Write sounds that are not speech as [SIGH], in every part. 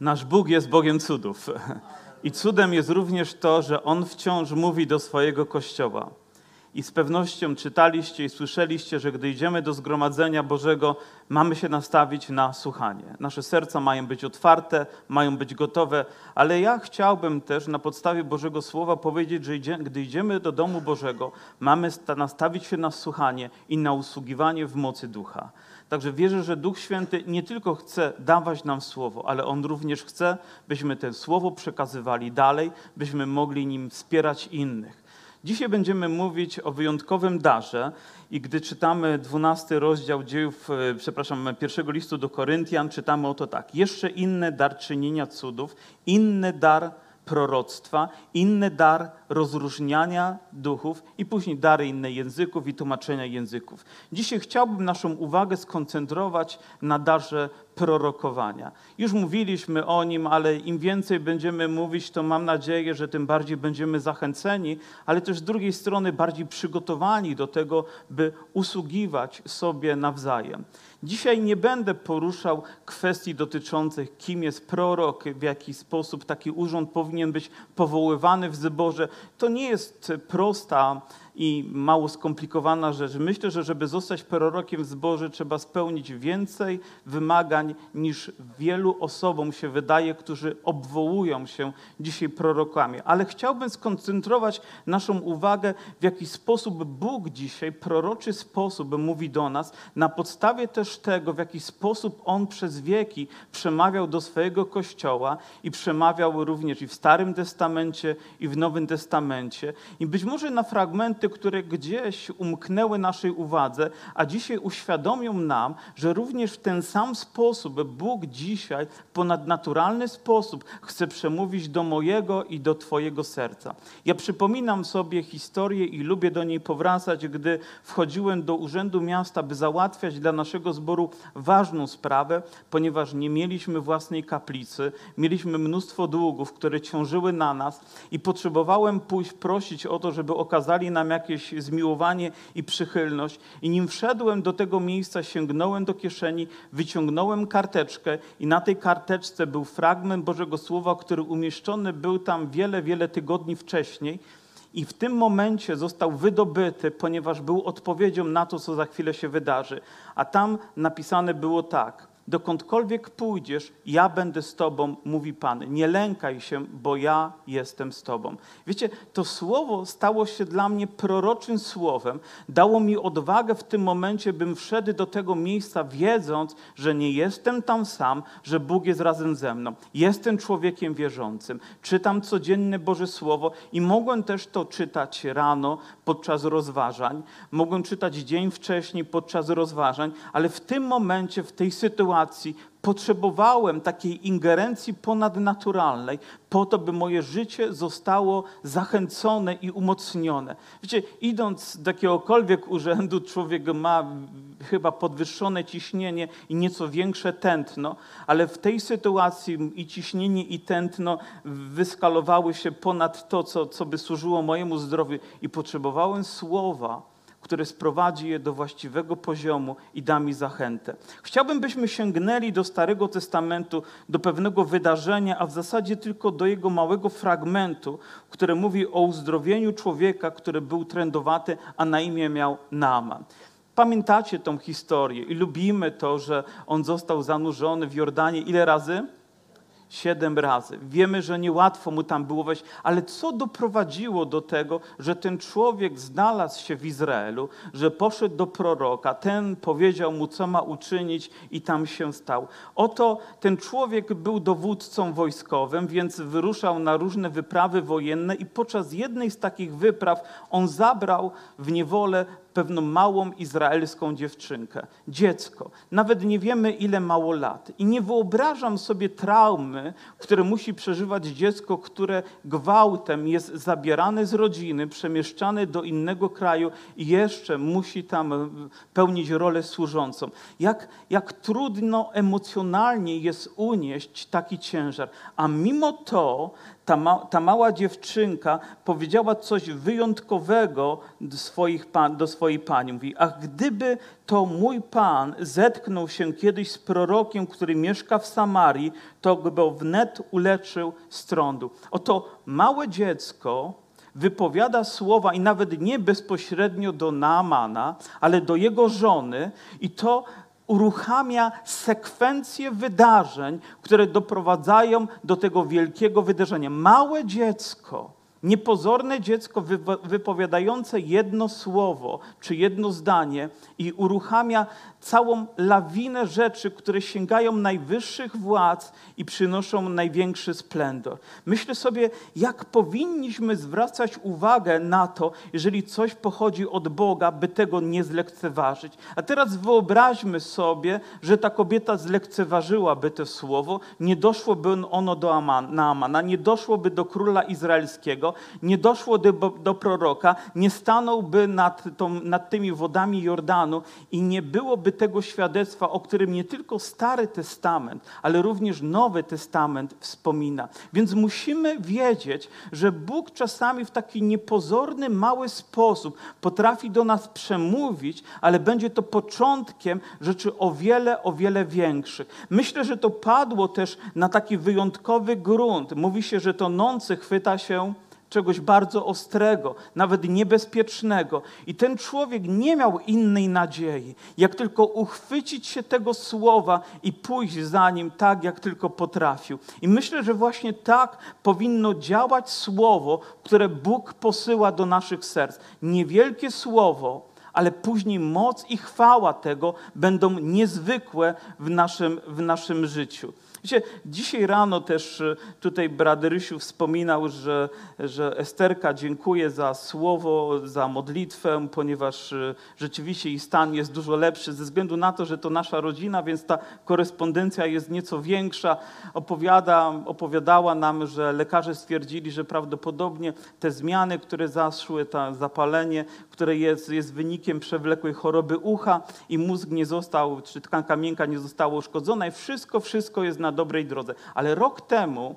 Nasz Bóg jest Bogiem cudów. I cudem jest również to, że On wciąż mówi do swojego kościoła. I z pewnością czytaliście i słyszeliście, że gdy idziemy do zgromadzenia Bożego, mamy się nastawić na słuchanie. Nasze serca mają być otwarte, mają być gotowe, ale ja chciałbym też na podstawie Bożego Słowa powiedzieć, że idzie, gdy idziemy do domu Bożego, mamy nastawić się na słuchanie i na usługiwanie w mocy ducha. Także wierzę, że Duch Święty nie tylko chce dawać nam słowo, ale On również chce, byśmy to słowo przekazywali dalej, byśmy mogli nim wspierać innych. Dzisiaj będziemy mówić o wyjątkowym darze i gdy czytamy 12 rozdział dziejów, e, przepraszam, pierwszego listu do Koryntian, czytamy o to tak. Jeszcze inny dar czynienia cudów, inny dar proroctwa, inny dar rozróżniania duchów i później dary innych języków i tłumaczenia języków. Dzisiaj chciałbym naszą uwagę skoncentrować na darze prorokowania. Już mówiliśmy o nim, ale im więcej będziemy mówić, to mam nadzieję, że tym bardziej będziemy zachęceni, ale też z drugiej strony bardziej przygotowani do tego, by usługiwać sobie nawzajem. Dzisiaj nie będę poruszał kwestii dotyczących, kim jest prorok, w jaki sposób taki urząd powinien być powoływany w zborze. To nie jest prosta i mało skomplikowana rzecz. Myślę, że żeby zostać prorokiem w zborze, trzeba spełnić więcej wymagań niż wielu osobom się wydaje, którzy obwołują się dzisiaj prorokami. Ale chciałbym skoncentrować naszą uwagę, w jaki sposób Bóg dzisiaj, proroczy sposób mówi do nas, na podstawie też tego, w jaki sposób On przez wieki przemawiał do swojego Kościoła i przemawiał również i w Starym Testamencie, i w Nowym Testamencie. I być może na fragmenty, które gdzieś umknęły naszej uwadze, a dzisiaj uświadomią nam, że również w ten sam sposób Bóg dzisiaj w ponadnaturalny sposób chce przemówić do mojego i do Twojego serca. Ja przypominam sobie historię i lubię do niej powracać, gdy wchodziłem do Urzędu Miasta, by załatwiać dla naszego zboru ważną sprawę, ponieważ nie mieliśmy własnej kaplicy, mieliśmy mnóstwo długów, które ciążyły na nas i potrzebowałem pójść prosić o to, żeby okazali nam jakieś zmiłowanie i przychylność. I nim wszedłem do tego miejsca, sięgnąłem do kieszeni, wyciągnąłem karteczkę i na tej karteczce był fragment Bożego Słowa, który umieszczony był tam wiele, wiele tygodni wcześniej. I w tym momencie został wydobyty, ponieważ był odpowiedzią na to, co za chwilę się wydarzy. A tam napisane było tak: dokądkolwiek pójdziesz, ja będę z Tobą, mówi Pan. Nie lękaj się, bo ja jestem z Tobą. Wiecie, to słowo stało się dla mnie proroczym słowem. Dało mi odwagę w tym momencie, bym wszedł do tego miejsca, wiedząc, że nie jestem tam sam, że Bóg jest razem ze mną. Jestem człowiekiem wierzącym. Czytam codziennie Boże Słowo i mogłem też to czytać rano podczas rozważań. Mogłem czytać dzień wcześniej podczas rozważań, ale w tym momencie, w tej sytuacji, sytuacji potrzebowałem takiej ingerencji ponadnaturalnej po to, by moje życie zostało zachęcone i umocnione. Wiecie, idąc do jakiegokolwiek urzędu, człowiek ma chyba podwyższone ciśnienie i nieco większe tętno, ale w tej sytuacji i ciśnienie i tętno wyskalowały się ponad to, co, co by służyło mojemu zdrowiu i potrzebowałem słowa, które sprowadzi je do właściwego poziomu i da mi zachętę. Chciałbym, byśmy sięgnęli do Starego Testamentu, do pewnego wydarzenia, a w zasadzie tylko do jego małego fragmentu, które mówi o uzdrowieniu człowieka, który był trędowaty, a na imię miał Naaman. Pamiętacie tą historię i lubimy to, że on został zanurzony w Jordanie ile razy? Siedem razy. Wiemy, że niełatwo mu tam było wejść, ale co doprowadziło do tego, że ten człowiek znalazł się w Izraelu, że poszedł do proroka, ten powiedział mu, co ma uczynić i tam się stał. Oto ten człowiek był dowódcą wojskowym, więc wyruszał na różne wyprawy wojenne i podczas jednej z takich wypraw on zabrał w niewolę pewną małą izraelską dziewczynkę, dziecko. Nawet nie wiemy, ile mało lat. I nie wyobrażam sobie traumy, które musi przeżywać dziecko, które gwałtem jest zabierane z rodziny, przemieszczane do innego kraju i jeszcze musi tam e, pełnić rolę służącą. Jak, jak trudno emocjonalnie jest unieść taki ciężar. A mimo to ta, ma, ta mała dziewczynka powiedziała coś wyjątkowego do swoich, pan, do swojej pani. Mówi, ach gdyby to mój pan zetknął się kiedyś z prorokiem, który mieszka w Samarii, to go wnet uleczył z trądu. Oto małe dziecko wypowiada słowa i nawet nie bezpośrednio do Naamana, ale do jego żony i to uruchamia sekwencję wydarzeń, które doprowadzają do tego wielkiego wydarzenia. Małe dziecko Niepozorne dziecko wypowiadające jedno słowo czy jedno zdanie i uruchamia całą lawinę rzeczy, które sięgają najwyższych władz i przynoszą największy splendor. Myślę sobie, jak powinniśmy zwracać uwagę na to, jeżeli coś pochodzi od Boga, by tego nie zlekceważyć. A teraz wyobraźmy sobie, że ta kobieta zlekceważyłaby to słowo, nie doszłoby ono do Amana, nie doszłoby do króla izraelskiego, nie doszło do, do proroka, nie stanąłby nad, tą, nad tymi wodami Jordanu i nie byłoby tego świadectwa, o którym nie tylko Stary Testament, ale również Nowy Testament wspomina. Więc musimy wiedzieć, że Bóg czasami w taki niepozorny, mały sposób potrafi do nas przemówić, ale będzie to początkiem rzeczy o wiele, o wiele większych. Myślę, że to padło też na taki wyjątkowy grunt. Mówi się, że tonący chwyta się czegoś bardzo ostrego, nawet niebezpiecznego. I ten człowiek nie miał innej nadziei, jak tylko uchwycić się tego słowa i pójść za nim tak, jak tylko potrafił. I myślę, że właśnie tak powinno działać słowo, które Bóg posyła do naszych serc. Niewielkie słowo, ale później moc i chwała tego będą niezwykłe w naszym, w naszym życiu. Wiecie, dzisiaj rano też e, tutaj brat Rysiu wspominał, że, że Esterka dziękuję za słowo, za modlitwę, ponieważ e, rzeczywiście jej stan jest dużo lepszy ze względu na to, że to nasza rodzina, więc ta korespondencja jest nieco większa. Opowiada, opowiadała nam, że lekarze stwierdzili, że prawdopodobnie te zmiany, które zaszły, to zapalenie, które jest, jest wynikiem przewlekłej choroby ucha i mózg nie został, czy tkanka miękka nie została uszkodzona i wszystko, wszystko jest na dobrej drodze. Ale rok temu,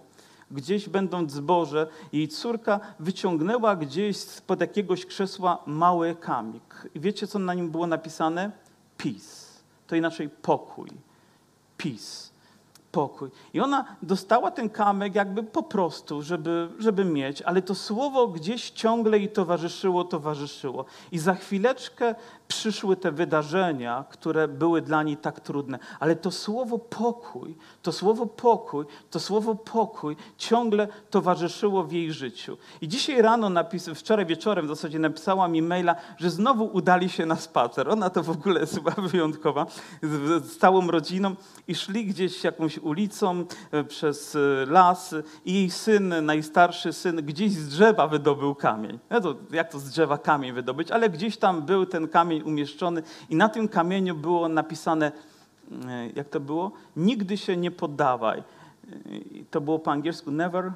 gdzieś będąc zboże, jej córka wyciągnęła gdzieś spod jakiegoś krzesła mały kamik. I wiecie, co na nim było napisane? Peace. To inaczej pokój. Peace pokój. I ona dostała ten kamyk jakby po prostu, żeby, żeby mieć, ale to słowo gdzieś ciągle jej towarzyszyło, towarzyszyło. I za chwileczkę przyszły te wydarzenia, które były dla niej tak trudne. Ale to słowo pokój, to słowo pokój, to słowo pokój ciągle towarzyszyło w jej życiu. I dzisiaj rano, napis, wczoraj wieczorem w zasadzie napisała mi maila, że znowu udali się na spacer. Ona to w ogóle jest chyba wyjątkowa, z, z całą rodziną i szli gdzieś jakąś ulicą e, przez e, las i jej syn, najstarszy syn, gdzieś z drzewa wydobył kamień. No to, jak to z drzewa kamień wydobyć? Ale gdzieś tam był ten kamień umieszczony i na tym kamieniu było napisane, e, jak to było? Nigdy się nie poddawaj. To było po angielsku never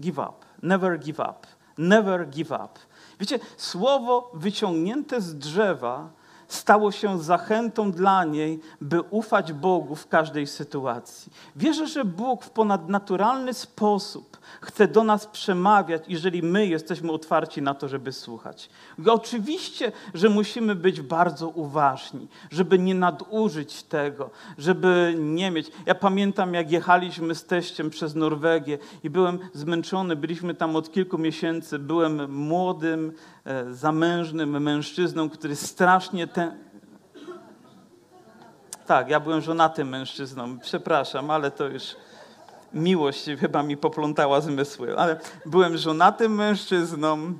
give up. Never give up. Never give up. Wiecie, słowo wyciągnięte z drzewa stało się zachętą dla niej, by ufać Bogu w każdej sytuacji. Wierzę, że Bóg w ponadnaturalny sposób chce do nas przemawiać, jeżeli my jesteśmy otwarci na to, żeby słuchać. Oczywiście, że musimy być bardzo uważni, żeby nie nadużyć tego, żeby nie mieć. Ja pamiętam, jak jechaliśmy z teściem przez Norwegię i byłem zmęczony, byliśmy tam od kilku miesięcy, byłem młodym, zamężnym mężczyzną, który strasznie ten... Tak, ja byłem żonatym mężczyzną, przepraszam, ale to już miłość chyba mi poplątała zmysły, ale byłem żonatym mężczyzną,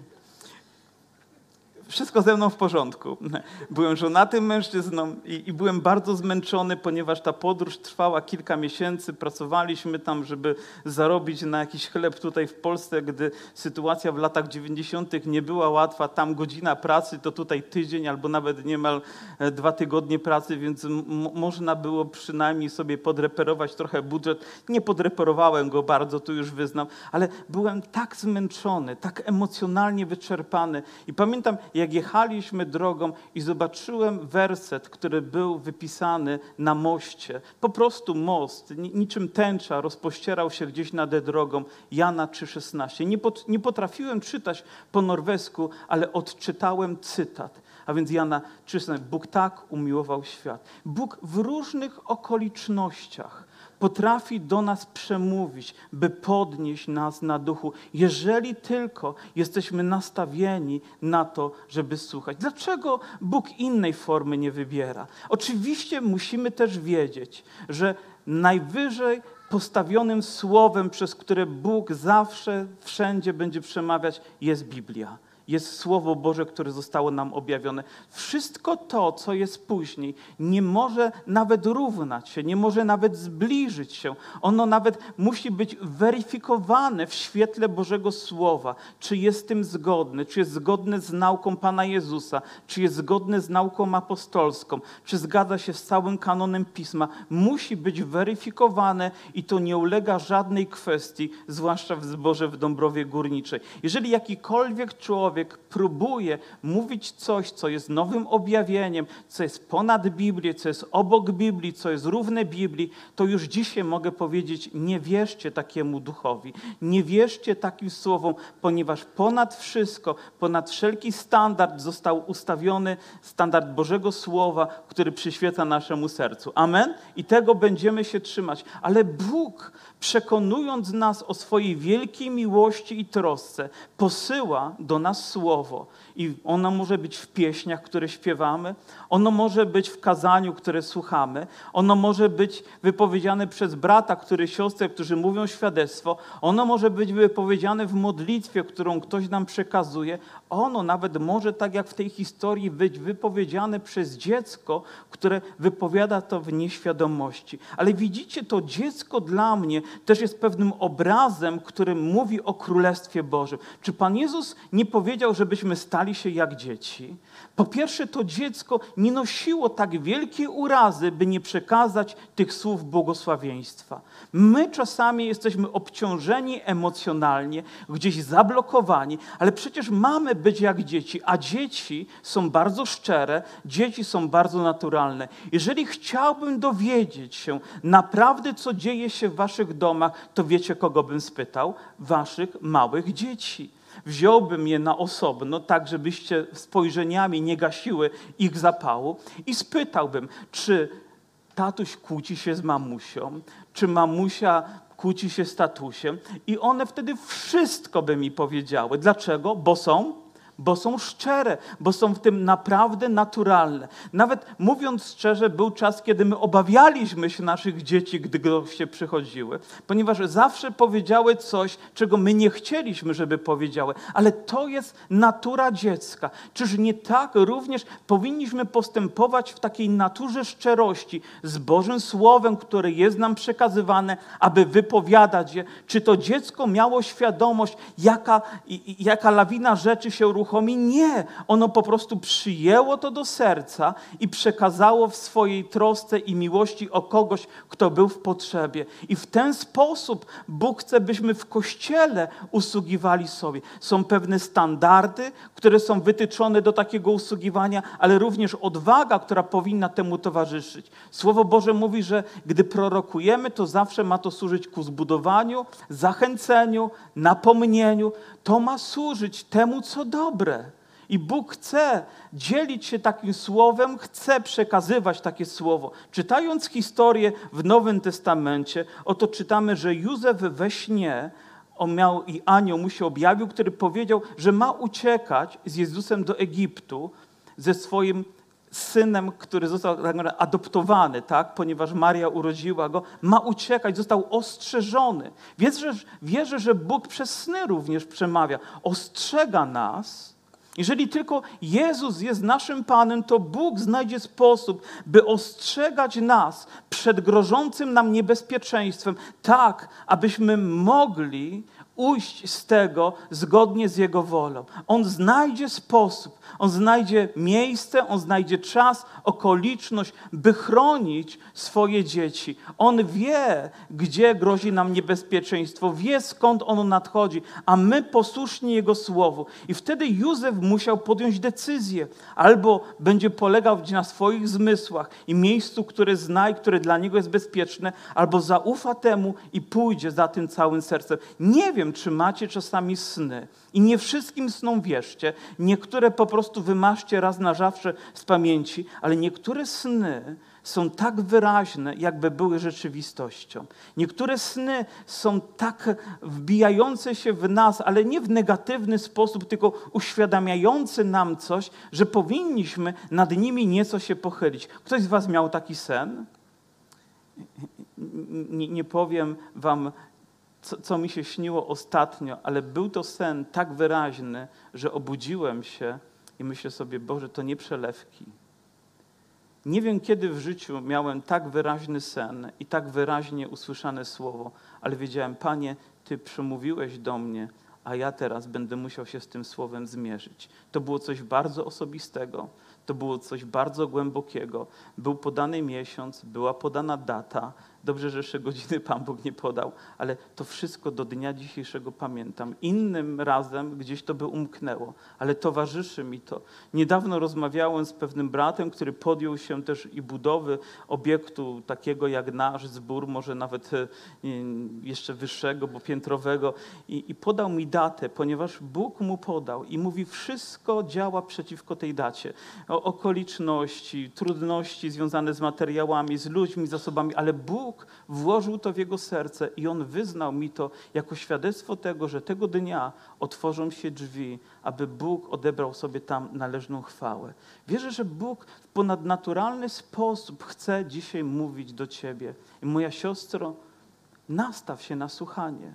wszystko ze mną w porządku. [LAUGHS] Byłem żonatym mężczyzną i, i, byłem bardzo zmęczony, ponieważ ta podróż trwała kilka miesięcy. Pracowaliśmy tam, żeby zarobić na jakiś chleb tutaj w Polsce, gdy sytuacja w latach 90. nie była łatwa. Tam godzina pracy to tutaj tydzień albo nawet niemal e, dwa tygodnie pracy, więc można było przynajmniej sobie podreperować trochę budżet. Nie podreperowałem go bardzo, tu już wyznam, ale byłem tak zmęczony, tak emocjonalnie wyczerpany. I pamiętam, jak jechaliśmy drogą i zobaczyłem werset, który był wypisany na moście. Po prostu most, niczym tęcza rozpościerał się gdzieś nad drogą. Jana 3,16. Nie, pot, nie potrafiłem czytać po norwesku, ale odczytałem cytat. A więc Jana 3,16. Bóg tak umiłował świat. Bóg w różnych okolicznościach potrafi do nas przemówić, by podnieść nas na duchu, jeżeli tylko jesteśmy nastawieni na to, żeby słuchać. Dlaczego Bóg innej formy nie wybiera? Oczywiście musimy też wiedzieć, że najwyżej postawionym słowem, przez które Bóg zawsze, wszędzie będzie przemawiać, jest Biblia jest Słowo Boże, które zostało nam objawione. Wszystko to, co jest później, nie może nawet równać się, nie może nawet zbliżyć się. Ono nawet musi być weryfikowane w świetle Bożego Słowa, czy jest tym zgodny, czy jest zgodny z nauką Pana Jezusa, czy jest zgodny z nauką apostolską, czy zgadza się z całym kanonem Pisma. Musi być weryfikowane i to nie ulega żadnej kwestii, zwłaszcza w zborze w Dąbrowie Górniczej. Jeżeli jakikolwiek człowiek człowiek próbuje mówić coś, co jest nowym objawieniem, co jest ponad Biblię, co jest obok Biblii, co jest równe Biblii, to już dzisiaj mogę powiedzieć, nie wierzcie takiemu duchowi, nie wierzcie takim słowom, ponieważ ponad wszystko, ponad wszelki standard został ustawiony standard Bożego Słowa, który przyświeca naszemu sercu. Amen? I tego będziemy się trzymać. Ale Bóg przekonując nas o swojej wielkiej miłości i trosce, posyła do nas słowo. I ono może być w pieśniach, które śpiewamy, ono może być w kazaniu, które słuchamy, ono może być wypowiedziane przez brata, który siostrę, którzy mówią świadectwo, ono może być wypowiedziane w modlitwie, którą ktoś nam przekazuje, ono nawet może, tak jak w tej historii, być wypowiedziane przez dziecko, które wypowiada to w nieświadomości. Ale widzicie, to dziecko dla mnie też jest pewnym obrazem, który mówi o Królestwie Bożym. Czy Pan Jezus nie powiedział, żebyśmy stali się jak dzieci? Po pierwsze, to dziecko nie nosiło tak wielkiej urazy, by nie przekazać tych słów błogosławieństwa. My czasami jesteśmy obciążeni emocjonalnie, gdzieś zablokowani, ale przecież mamy być jak dzieci, a dzieci są bardzo szczere, dzieci są bardzo naturalne. Jeżeli chciałbym dowiedzieć się naprawdę, co dzieje się w waszych domach, to wiecie, kogo bym spytał? Waszych małych dzieci wziąłbym je na osobno, tak żebyście spojrzeniami nie gasiły ich zapału i spytałbym, czy tatuś kłóci się z mamusią, czy mamusia kłóci się z tatusiem i one wtedy wszystko by mi powiedziały. Dlaczego? Bo są bo są szczere, bo są w tym naprawdę naturalne. Nawet mówiąc szczerze, był czas, kiedy my obawialiśmy się naszych dzieci, gdy goście przychodziły, ponieważ zawsze powiedziały coś, czego my nie chcieliśmy, żeby powiedziały, ale to jest natura dziecka. Czyż nie tak również powinniśmy postępować w takiej naturze szczerości z Bożym Słowem, które jest nam przekazywane, aby wypowiadać je? Czy to dziecko miało świadomość, jaka, jaka lawina rzeczy się ruchomi? Uruchomi. Nie, ono po prostu przyjęło to do serca i przekazało w swojej trosce i miłości o kogoś, kto był w potrzebie. I w ten sposób Bóg chce, byśmy w kościele usługiwali sobie. Są pewne standardy, które są wytyczone do takiego usługiwania, ale również odwaga, która powinna temu towarzyszyć. Słowo Boże mówi, że gdy prorokujemy, to zawsze ma to służyć ku zbudowaniu, zachęceniu, napomnieniu. To ma służyć temu, co dobre. I Bóg chce dzielić się takim słowem, chce przekazywać takie słowo. Czytając historię w Nowym Testamencie, oto czytamy, że Józef we śnie on miał i anioł mu się objawił, który powiedział, że ma uciekać z Jezusem do Egiptu ze swoim synem, który został tak adoptowany, tak, ponieważ Maria urodziła go, ma uciekać, został ostrzeżony. Wierzę, wierzę, że Bóg przez sny również przemawia. Ostrzega nas. Jeżeli tylko Jezus jest naszym Panem, to Bóg znajdzie sposób, by ostrzegać nas przed grożącym nam niebezpieczeństwem, tak, abyśmy mogli ujść z tego zgodnie z Jego wolą. On znajdzie sposób, on znajdzie miejsce, on znajdzie czas, okoliczność, by chronić swoje dzieci. On wie, gdzie grozi nam niebezpieczeństwo, wie skąd ono nadchodzi, a my posłuszni Jego słowu. I wtedy Józef musiał podjąć decyzję, albo będzie polegał na swoich zmysłach i miejscu, które zna i które dla niego jest bezpieczne, albo zaufa temu i pójdzie za tym całym sercem. Nie wiem, czy macie czasami sny. I nie wszystkim snom wierzcie. Niektóre po prostu wymaszcie raz na zawsze z pamięci, ale niektóre sny są tak wyraźne, jakby były rzeczywistością. Niektóre sny są tak wbijające się w nas, ale nie w negatywny sposób, tylko uświadamiające nam coś, że powinniśmy nad nimi nieco się pochylić. Ktoś z Was miał taki sen? Nie, nie powiem Wam, co, co mi się śniło ostatnio, ale był to sen tak wyraźny, że obudziłem się i myślę sobie, Boże, to nie przelewki. Nie wiem, kiedy w życiu miałem tak wyraźny sen i tak wyraźnie usłyszane słowo, ale wiedziałem, Panie, Ty przemówiłeś do mnie, a ja teraz będę musiał się z tym słowem zmierzyć. To było coś bardzo osobistego, to było coś bardzo głębokiego. Był podany miesiąc, była podana data, Dobrze, że jeszcze godziny Pan Bóg nie podał, ale to wszystko do dnia dzisiejszego pamiętam. Innym razem gdzieś to by umknęło, ale towarzyszy mi to. Niedawno rozmawiałem z pewnym bratem, który podjął się też i budowy obiektu takiego jak nasz zbór, może nawet e, jeszcze wyższego, bo piętrowego i, i podał mi datę, ponieważ Bóg mu podał i mówi, wszystko działa przeciwko tej dacie. O, okoliczności, trudności związane z materiałami, z ludźmi, zasobami, ale Bóg Bóg włożył to w jego serce i on wyznał mi to jako świadectwo tego, że tego dnia otworzą się drzwi, aby Bóg odebrał sobie tam należną chwałę. Wierzę, że Bóg w ponadnaturalny sposób chce dzisiaj mówić do ciebie. I moja siostro, nastaw się na słuchanie.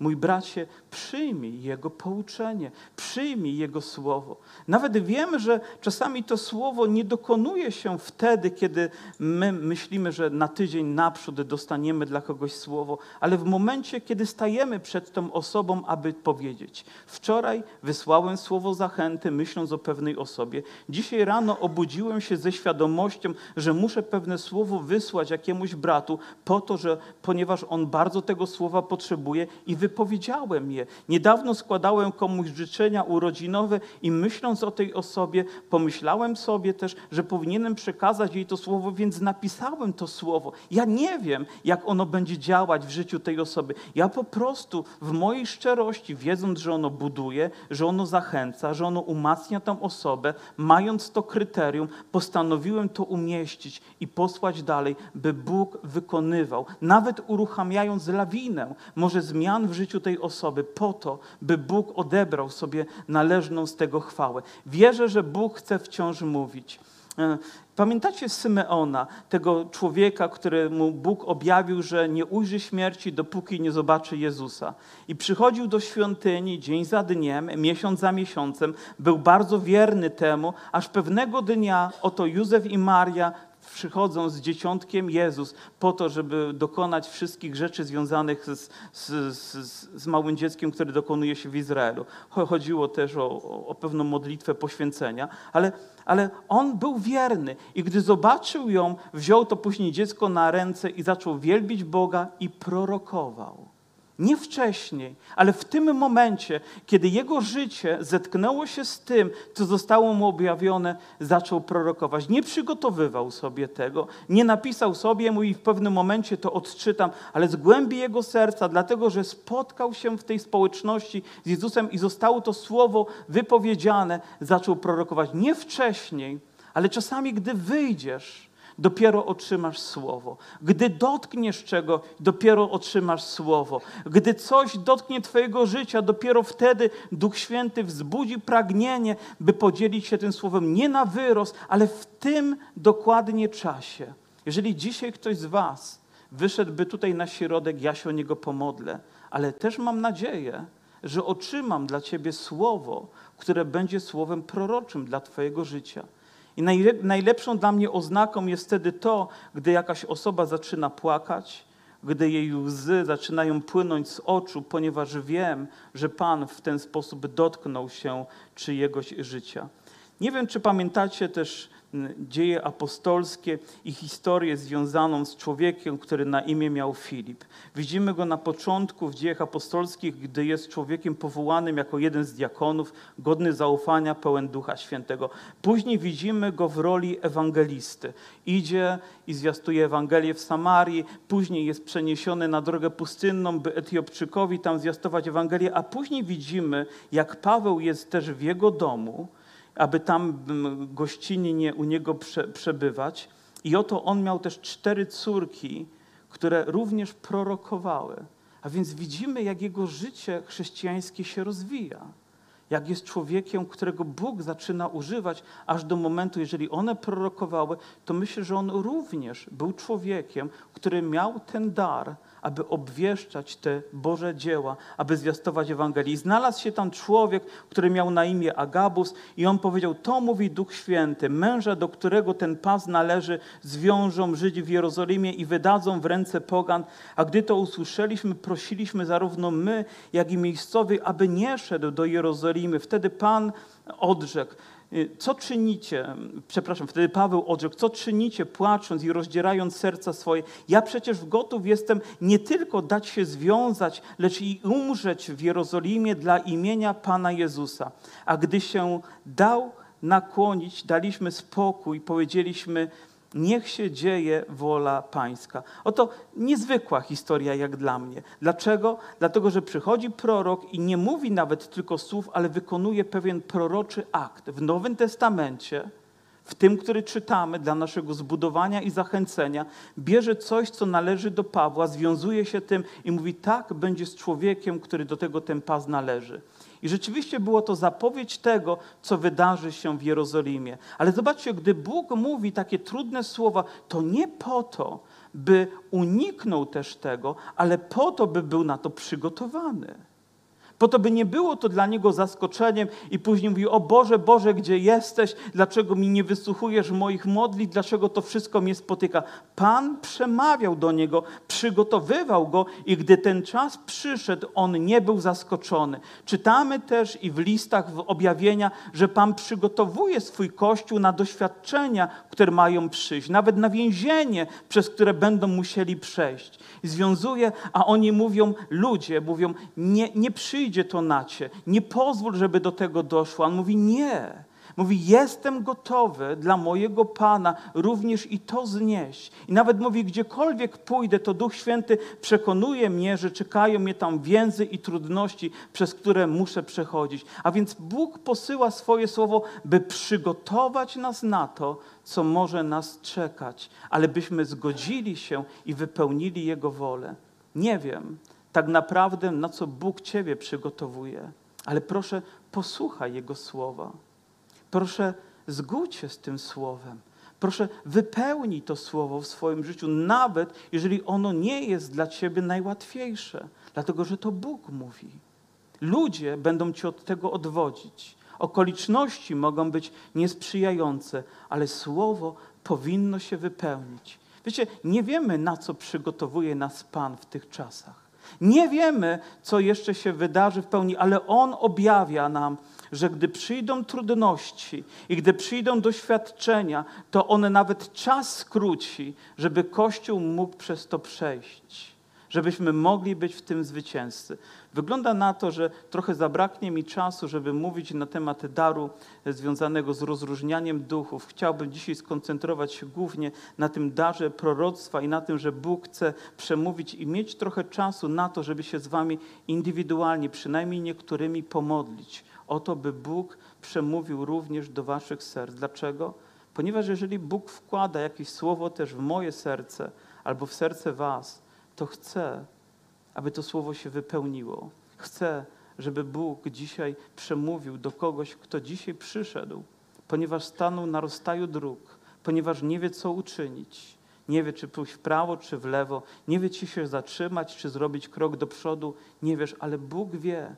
Mój bracie, przyjmij Jego pouczenie, przyjmij Jego słowo. Nawet wiemy, że czasami to słowo nie dokonuje się wtedy, kiedy my myślimy, że na tydzień naprzód dostaniemy dla kogoś słowo, ale w momencie, kiedy stajemy przed tą osobą, aby powiedzieć. Wczoraj wysłałem słowo zachęty, myśląc o pewnej osobie. Dzisiaj rano obudziłem się ze świadomością, że muszę pewne słowo wysłać jakiemuś bratu, po to, że ponieważ on bardzo tego słowa potrzebuje i wypowiedziałem je. Niedawno składałem komuś życzenia urodzinowe i myśląc o tej osobie, pomyślałem sobie też, że powinienem przekazać jej to słowo, więc napisałem to słowo. Ja nie wiem, jak ono będzie działać w życiu tej osoby. Ja po prostu w mojej szczerości, wiedząc, że ono buduje, że ono zachęca, że ono umacnia tą osobę, mając to kryterium, postanowiłem to umieścić i posłać dalej, by Bóg wykonywał, nawet uruchamiając lawinę, może zmian w życiu tej osoby, po to, by Bóg odebrał sobie należną z tego chwałę. Wierzę, że Bóg chce wciąż mówić. E, pamiętacie Symeona, tego człowieka, któremu Bóg objawił, że nie ujrzy śmierci, dopóki nie zobaczy Jezusa. I przychodził do świątyni dzień za dniem, miesiąc za miesiącem, był bardzo wierny temu, aż pewnego dnia oto Józef i Maria przychodzą z dzieciątkiem Jezus po to, żeby dokonać wszystkich rzeczy związanych z, z, z, z małym dzieckiem, które dokonuje się w Izraelu. Chodziło też o, o pewną modlitwę poświęcenia, ale, ale on był wierny i gdy zobaczył ją, wziął to później dziecko na ręce i zaczął wielbić Boga i prorokował. Nie wcześniej, ale w tym momencie, kiedy jego życie zetknęło się z tym, co zostało mu objawione, zaczął prorokować. Nie przygotowywał sobie tego, nie napisał sobie, mówi w pewnym momencie to odczytam, ale z głębi jego serca, dlatego że spotkał się w tej społeczności z Jezusem i zostało to słowo wypowiedziane, zaczął prorokować. Nie wcześniej, ale czasami, gdy wyjdziesz, dopiero otrzymasz słowo. Gdy dotkniesz czego, dopiero otrzymasz słowo. Gdy coś dotknie Twojego życia, dopiero wtedy Duch Święty wzbudzi pragnienie, by podzielić się tym słowem nie na wyrost, ale w tym dokładnie czasie. Jeżeli dzisiaj ktoś z Was wyszedłby tutaj na środek, ja się o niego pomodlę, ale też mam nadzieję, że otrzymam dla Ciebie słowo, które będzie słowem proroczym dla Twojego życia. I najlepszą dla mnie oznaką jest wtedy to, gdy jakaś osoba zaczyna płakać, gdy jej łzy zaczynają płynąć z oczu, ponieważ wiem, że Pan w ten sposób dotknął się czyjegoś życia. Nie wiem, czy pamiętacie też dzieje apostolskie i historię związaną z człowiekiem, który na imię miał Filip. Widzimy go na początku w dziejach apostolskich, gdy jest człowiekiem powołanym jako jeden z diakonów, godny zaufania, pełen Ducha Świętego. Później widzimy go w roli ewangelisty. Idzie i zwiastuje Ewangelię w Samarii, później jest przeniesiony na drogę pustynną, by Etiopczykowi tam zwiastować Ewangelię, a później widzimy, jak Paweł jest też w jego domu, aby tam gościnnie u niego prze, przebywać. I oto on miał też cztery córki, które również prorokowały. A więc widzimy, jak jego życie chrześcijańskie się rozwija. Jak jest człowiekiem, którego Bóg zaczyna używać, aż do momentu, jeżeli one prorokowały, to myślę, że on również był człowiekiem, który miał ten dar, aby obwieszczać te Boże dzieła, aby zwiastować Ewangelię. Znalazł się tam człowiek, który miał na imię Agabus i on powiedział, to mówi Duch Święty, męża, do którego ten pas należy, zwiążą Żydzi w Jerozolimie i wydadzą w ręce pogan. A gdy to usłyszeliśmy, prosiliśmy zarówno my, jak i miejscowych, aby nie szedł do Jerozolimy. Wtedy Pan odrzekł, Y, co czynicie, przepraszam, wtedy Paweł odrzekł, co czynicie płacząc i rozdzierając serca swoje? Ja przecież gotów jestem nie tylko dać się związać, lecz i umrzeć w Jerozolimie dla imienia Pana Jezusa. A gdy się dał nakłonić, daliśmy spokój, powiedzieliśmy, Niech się dzieje wola Pańska. Oto niezwykła historia jak dla mnie. Dlaczego? Dlatego, że przychodzi prorok i nie mówi nawet tylko słów, ale wykonuje pewien proroczy akt. W Nowym Testamencie, w tym, który czytamy dla naszego zbudowania i zachęcenia, bierze coś, co należy do Pawła, związuje się tym i mówi: Tak będzie z człowiekiem, który do tego ten pas należy. I rzeczywiście było to zapowiedź tego, co wydarzy się w Jerozolimie. Ale zobaczcie, gdy Bóg mówi takie trudne słowa, to nie po to, by uniknął też tego, ale po to, by był na to przygotowany. Po to, by nie było to dla niego zaskoczeniem i później mówił, o Boże, Boże, gdzie jesteś? Dlaczego mi nie wysłuchujesz moich modlitw? Dlaczego to wszystko mnie spotyka? Pan przemawiał do niego, przygotowywał go i gdy ten czas przyszedł, on nie był zaskoczony. Czytamy też i w listach, w objawienia, że Pan przygotowuje swój Kościół na doświadczenia, które mają przyjść, nawet na więzienie, przez które będą musieli przejść. Związuje, a oni mówią, ludzie mówią, nie, nie przyjdzie to na cię. Nie pozwól, żeby do tego doszło. On mówi nie. Mówi, jestem gotowy dla mojego Pana również i to znieść. I nawet mówi, gdziekolwiek pójdę, to Duch Święty przekonuje mnie, że czekają mnie tam więzy i trudności, przez które muszę przechodzić. A więc Bóg posyła swoje słowo, by przygotować nas na to, co może nas czekać, ale byśmy zgodzili się i wypełnili Jego wolę. Nie wiem, tak naprawdę na co Bóg Ciebie przygotowuje. Ale proszę, posłuchaj Jego słowa. Proszę, zgódź się z tym słowem. Proszę, wypełnij to słowo w swoim życiu, nawet jeżeli ono nie jest dla Ciebie najłatwiejsze, dlatego że to Bóg mówi. Ludzie będą Cię od tego odwodzić. Okoliczności mogą być niesprzyjające, ale słowo powinno się wypełnić. Wiecie, nie wiemy, na co przygotowuje nas Pan w tych czasach. Nie wiemy, co jeszcze się wydarzy w pełni, ale On objawia nam, że gdy przyjdą trudności i gdy przyjdą doświadczenia, to On nawet czas skróci, żeby Kościół mógł przez to przejść żebyśmy mogli być w tym zwycięzcy. Wygląda na to, że trochę zabraknie mi czasu, żeby mówić na temat daru związanego z rozróżnianiem duchów. Chciałbym dzisiaj skoncentrować się głównie na tym darze proroctwa i na tym, że Bóg chce przemówić i mieć trochę czasu na to, żeby się z Wami indywidualnie, przynajmniej niektórymi, pomodlić. O to, by Bóg przemówił również do Waszych serc. Dlaczego? Ponieważ jeżeli Bóg wkłada jakieś słowo też w moje serce albo w serce Was, to chcę, aby to słowo się wypełniło. Chcę, żeby Bóg dzisiaj przemówił do kogoś, kto dzisiaj przyszedł, ponieważ stanął na rozstaju dróg, ponieważ nie wie, co uczynić. Nie wie, czy pójść w prawo, czy w lewo. Nie wie, czy się zatrzymać, czy zrobić krok do przodu. Nie wiesz, ale Bóg wie.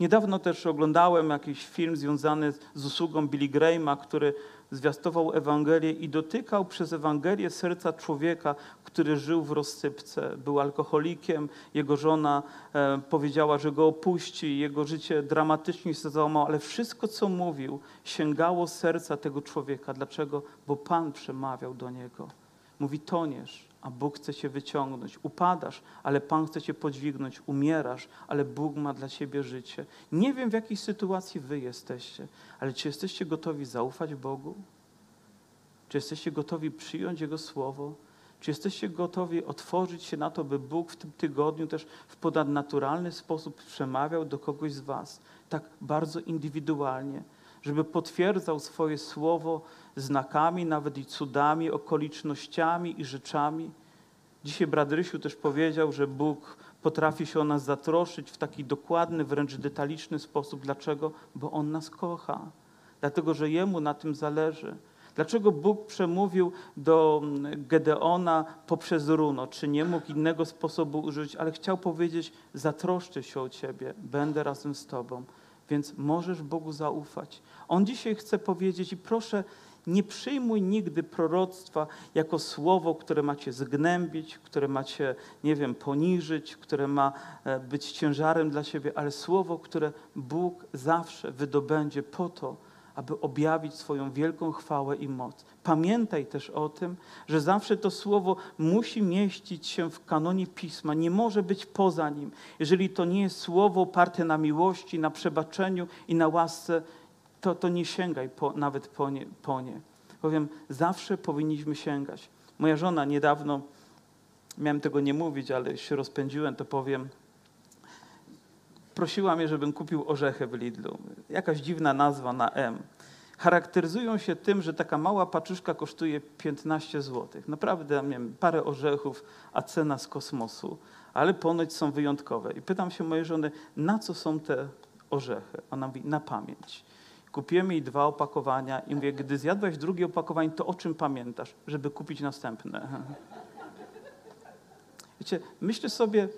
Niedawno też oglądałem jakiś film związany z usługą Billy Grahama, który zwiastował Ewangelię i dotykał przez Ewangelię serca człowieka, który żył w rozsypce. Był alkoholikiem, jego żona e, powiedziała, że go opuści, jego życie dramatycznie się załamało, ale wszystko, co mówił, sięgało serca tego człowieka. Dlaczego? Bo Pan przemawiał do niego. Mówi, toniesz, a Bóg chce cię wyciągnąć. Upadasz, ale Pan chce cię podźwignąć. Umierasz, ale Bóg ma dla ciebie życie. Nie wiem, w jakiej sytuacji wy jesteście, ale czy jesteście gotowi zaufać Bogu? Czy jesteście gotowi przyjąć Jego słowo? Czy jesteście gotowi otworzyć się na to, by Bóg w tym tygodniu też w ponadnaturalny sposób przemawiał do kogoś z Was, tak bardzo indywidualnie, żeby potwierdzał swoje słowo znakami, nawet i cudami, okolicznościami i rzeczami? Dzisiaj brat Rysiu też powiedział, że Bóg potrafi się o nas zatroszczyć w taki dokładny, wręcz detaliczny sposób. Dlaczego? Bo On nas kocha. Dlatego, że Jemu na tym zależy. Dlaczego Bóg przemówił do mm, Gedeona poprzez runo? Czy nie mógł innego sposobu użyć, ale chciał powiedzieć: Zatroszczę się o ciebie, będę razem z tobą. Więc możesz Bogu zaufać. On dzisiaj chce powiedzieć, i proszę, nie przyjmuj nigdy proroctwa jako słowo, które macie zgnębić, które macie, nie wiem, poniżyć, które ma e, być ciężarem dla siebie, ale słowo, które Bóg zawsze wydobędzie po to, aby objawić swoją wielką chwałę i moc. Pamiętaj też o tym, że zawsze to słowo musi mieścić się w kanonie pisma, nie może być poza nim. Jeżeli to nie jest słowo oparte na miłości, na przebaczeniu i na łasce, to, to nie sięgaj po, nawet po nie, po nie. Powiem, zawsze powinniśmy sięgać. Moja żona niedawno, miałem tego nie mówić, ale się rozpędziłem, to powiem, prosiła mnie, żebym kupił orzechy w Lidlu. Jakaś dziwna nazwa na M. Charakteryzują się tym, że taka mała paczuszka kosztuje 15 zł. Naprawdę, nie wiem, parę orzechów, a cena z kosmosu, ale ponoć są wyjątkowe. I pytam się mojej żony, na co są te orzechy? Ona mówi, na pamięć. Kupiłem jej dwa opakowania i mówię, gdy zjadłaś drugie opakowanie, to o czym pamiętasz, żeby kupić następne? [LAUGHS] Wiecie, myślę sobie,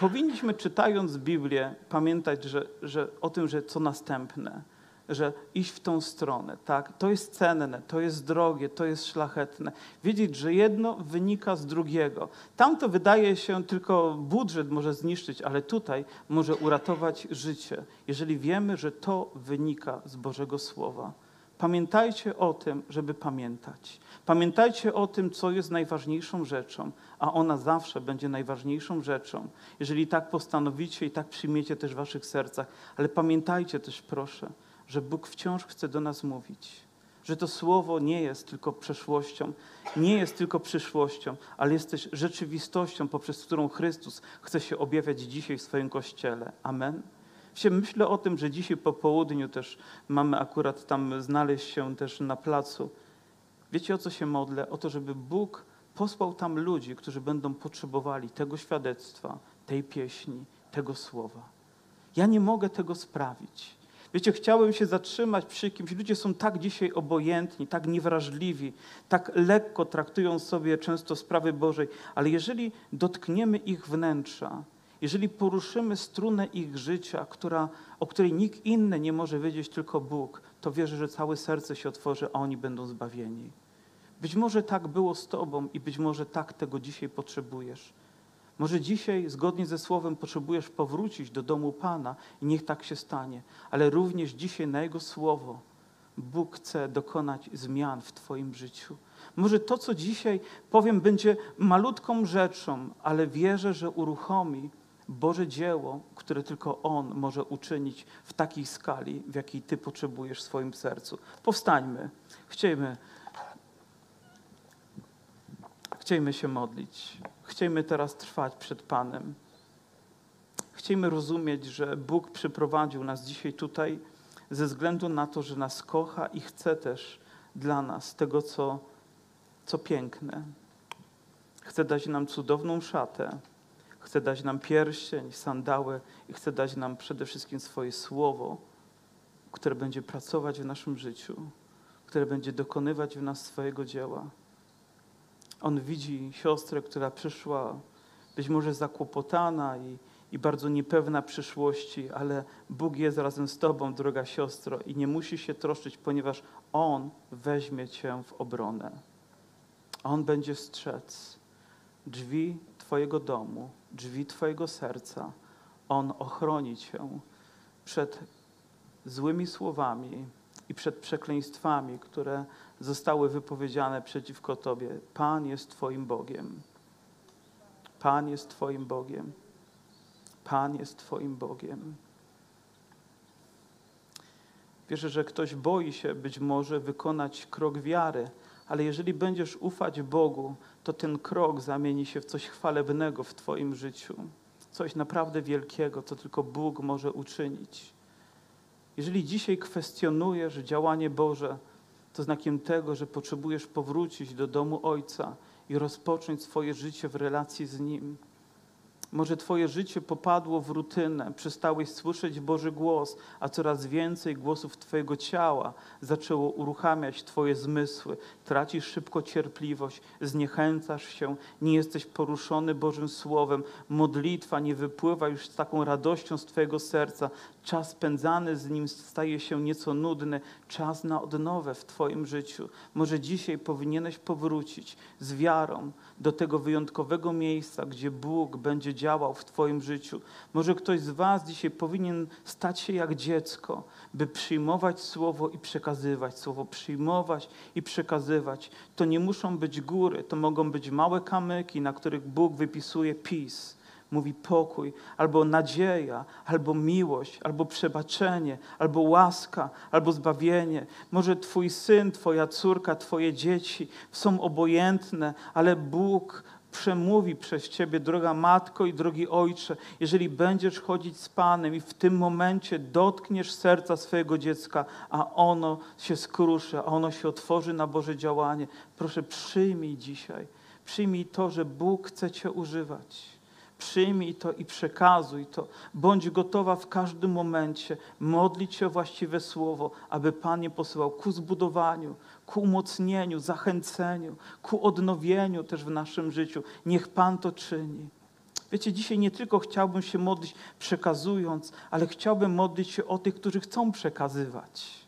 powinniśmy czytając Biblię pamiętać, że, że o tym, że co następne, że iść w tą stronę, tak? To jest cenne, to jest drogie, to jest szlachetne. Wiedzieć, że jedno wynika z drugiego. Tam to wydaje się tylko budżet może zniszczyć, ale tutaj może uratować życie, jeżeli wiemy, że to wynika z Bożego Słowa. Pamiętajcie o tym, żeby pamiętać. Pamiętajcie o tym, co jest najważniejszą rzeczą, a ona zawsze będzie najważniejszą rzeczą, jeżeli tak postanowicie i tak przyjmiecie też w waszych sercach. Ale pamiętajcie też, proszę, że Bóg wciąż chce do nas mówić, że to słowo nie jest tylko przeszłością, nie jest tylko przyszłością, ale jest też rzeczywistością, poprzez którą Chrystus chce się objawiać dzisiaj w swoim kościele. Amen. Myślę o tym, że dzisiaj po południu też mamy akurat tam znaleźć się też na placu. Wiecie o co się modlę? O to, żeby Bóg posłał tam ludzi, którzy będą potrzebowali tego świadectwa, tej pieśni, tego słowa. Ja nie mogę tego sprawić. Wiecie, chciałem się zatrzymać przy kimś. Ludzie są tak dzisiaj obojętni, tak niewrażliwi, tak lekko traktują sobie często sprawy Bożej, ale jeżeli dotkniemy ich wnętrza, jeżeli poruszymy strunę ich życia, która, o której nikt inny nie może wiedzieć, tylko Bóg, to wierzę, że całe serce się otworzy, a oni będą zbawieni. Być może tak było z Tobą i być może tak tego dzisiaj potrzebujesz. Może dzisiaj, zgodnie ze Słowem, potrzebujesz powrócić do domu Pana i niech tak się stanie, ale również dzisiaj na Jego Słowo Bóg chce dokonać zmian w Twoim życiu. Może to, co dzisiaj powiem, będzie malutką rzeczą, ale wierzę, że uruchomi Boże dzieło, które tylko On może uczynić w takiej skali, w jakiej Ty potrzebujesz w swoim sercu. Powstańmy. Chciejmy, chciejmy się modlić. Chciejmy teraz trwać przed Panem. Chciejmy rozumieć, że Bóg przyprowadził nas dzisiaj tutaj ze względu na to, że nas kocha i chce też dla nas tego, co, co piękne. Chce dać nam cudowną szatę, chce dać nam pierścień, sandały i chce dać nam przede wszystkim swoje słowo, które będzie pracować w naszym życiu, które będzie dokonywać w nas swojego dzieła. On widzi siostrę, która przyszła być może zakłopotana i, i bardzo niepewna przyszłości, ale Bóg jest razem z Tobą, droga siostro, i nie musi się troszczyć, ponieważ On weźmie Cię w obronę. On będzie strzec drzwi Twojego domu, drzwi Twojego serca. On ochroni Cię przed złymi słowami i przed przekleństwami, które zostały wypowiedziane przeciwko Tobie. Pan jest Twoim Bogiem. Pan jest Twoim Bogiem. Pan jest Twoim Bogiem. Wierzę, że ktoś boi się być może wykonać krok wiary, ale jeżeli będziesz ufać Bogu, to ten krok zamieni się w coś chwalebnego w Twoim życiu. Coś naprawdę wielkiego, co tylko Bóg może uczynić. Jeżeli dzisiaj kwestionujesz działanie Boże, to znakiem tego, że potrzebujesz powrócić do domu Ojca i rozpocząć swoje życie w relacji z Nim. Może Twoje życie popadło w rutynę, przestałeś słyszeć Boży głos, a coraz więcej głosów Twojego ciała zaczęło uruchamiać Twoje zmysły. Tracisz szybko cierpliwość, zniechęcasz się, nie jesteś poruszony Bożym Słowem. Modlitwa nie wypływa już z taką radością z Twojego serca. Czas spędzany z Nim staje się nieco nudny. Czas na odnowę w Twoim życiu. Może dzisiaj powinieneś powrócić z wiarą do tego wyjątkowego miejsca, gdzie Bóg będzie działał w Twoim życiu. Może ktoś z Was dzisiaj powinien stać się jak dziecko, by przyjmować Słowo i przekazywać Słowo, przyjmować i przekazywać. To nie muszą być góry, to mogą być małe kamyki, na których Bóg wypisuje peace mówi pokój, albo nadzieja, albo miłość, albo przebaczenie, albo łaska, albo zbawienie. Może Twój syn, Twoja córka, Twoje dzieci są obojętne, ale Bóg przemówi przez Ciebie, droga matko i drogi ojcze, jeżeli będziesz chodzić z Panem i w tym momencie dotkniesz serca swojego dziecka, a ono się skruszy, a ono się otworzy na Boże działanie. Proszę, przyjmij dzisiaj, przyjmij to, że Bóg chce Cię używać. Przyjmij to i przekazuj to. Bądź gotowa w każdym momencie modlić się o właściwe słowo, aby Pan je posyłał ku zbudowaniu, ku umocnieniu, zachęceniu, ku odnowieniu też w naszym życiu. Niech Pan to czyni. Wiecie, dzisiaj nie tylko chciałbym się modlić przekazując, ale chciałbym modlić się o tych, którzy chcą przekazywać,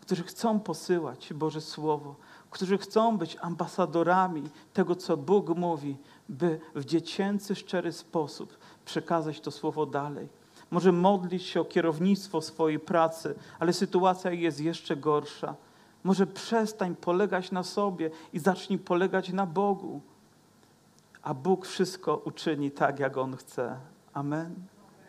którzy chcą posyłać Boże Słowo, którzy chcą być ambasadorami tego, co Bóg mówi, by w dziecięcy, szczery sposób przekazać to słowo dalej. Może modlić się o kierownictwo swojej pracy, ale sytuacja jest jeszcze gorsza. Może przestań polegać na sobie i zacznij polegać na Bogu. A Bóg wszystko uczyni tak, jak On chce. Amen.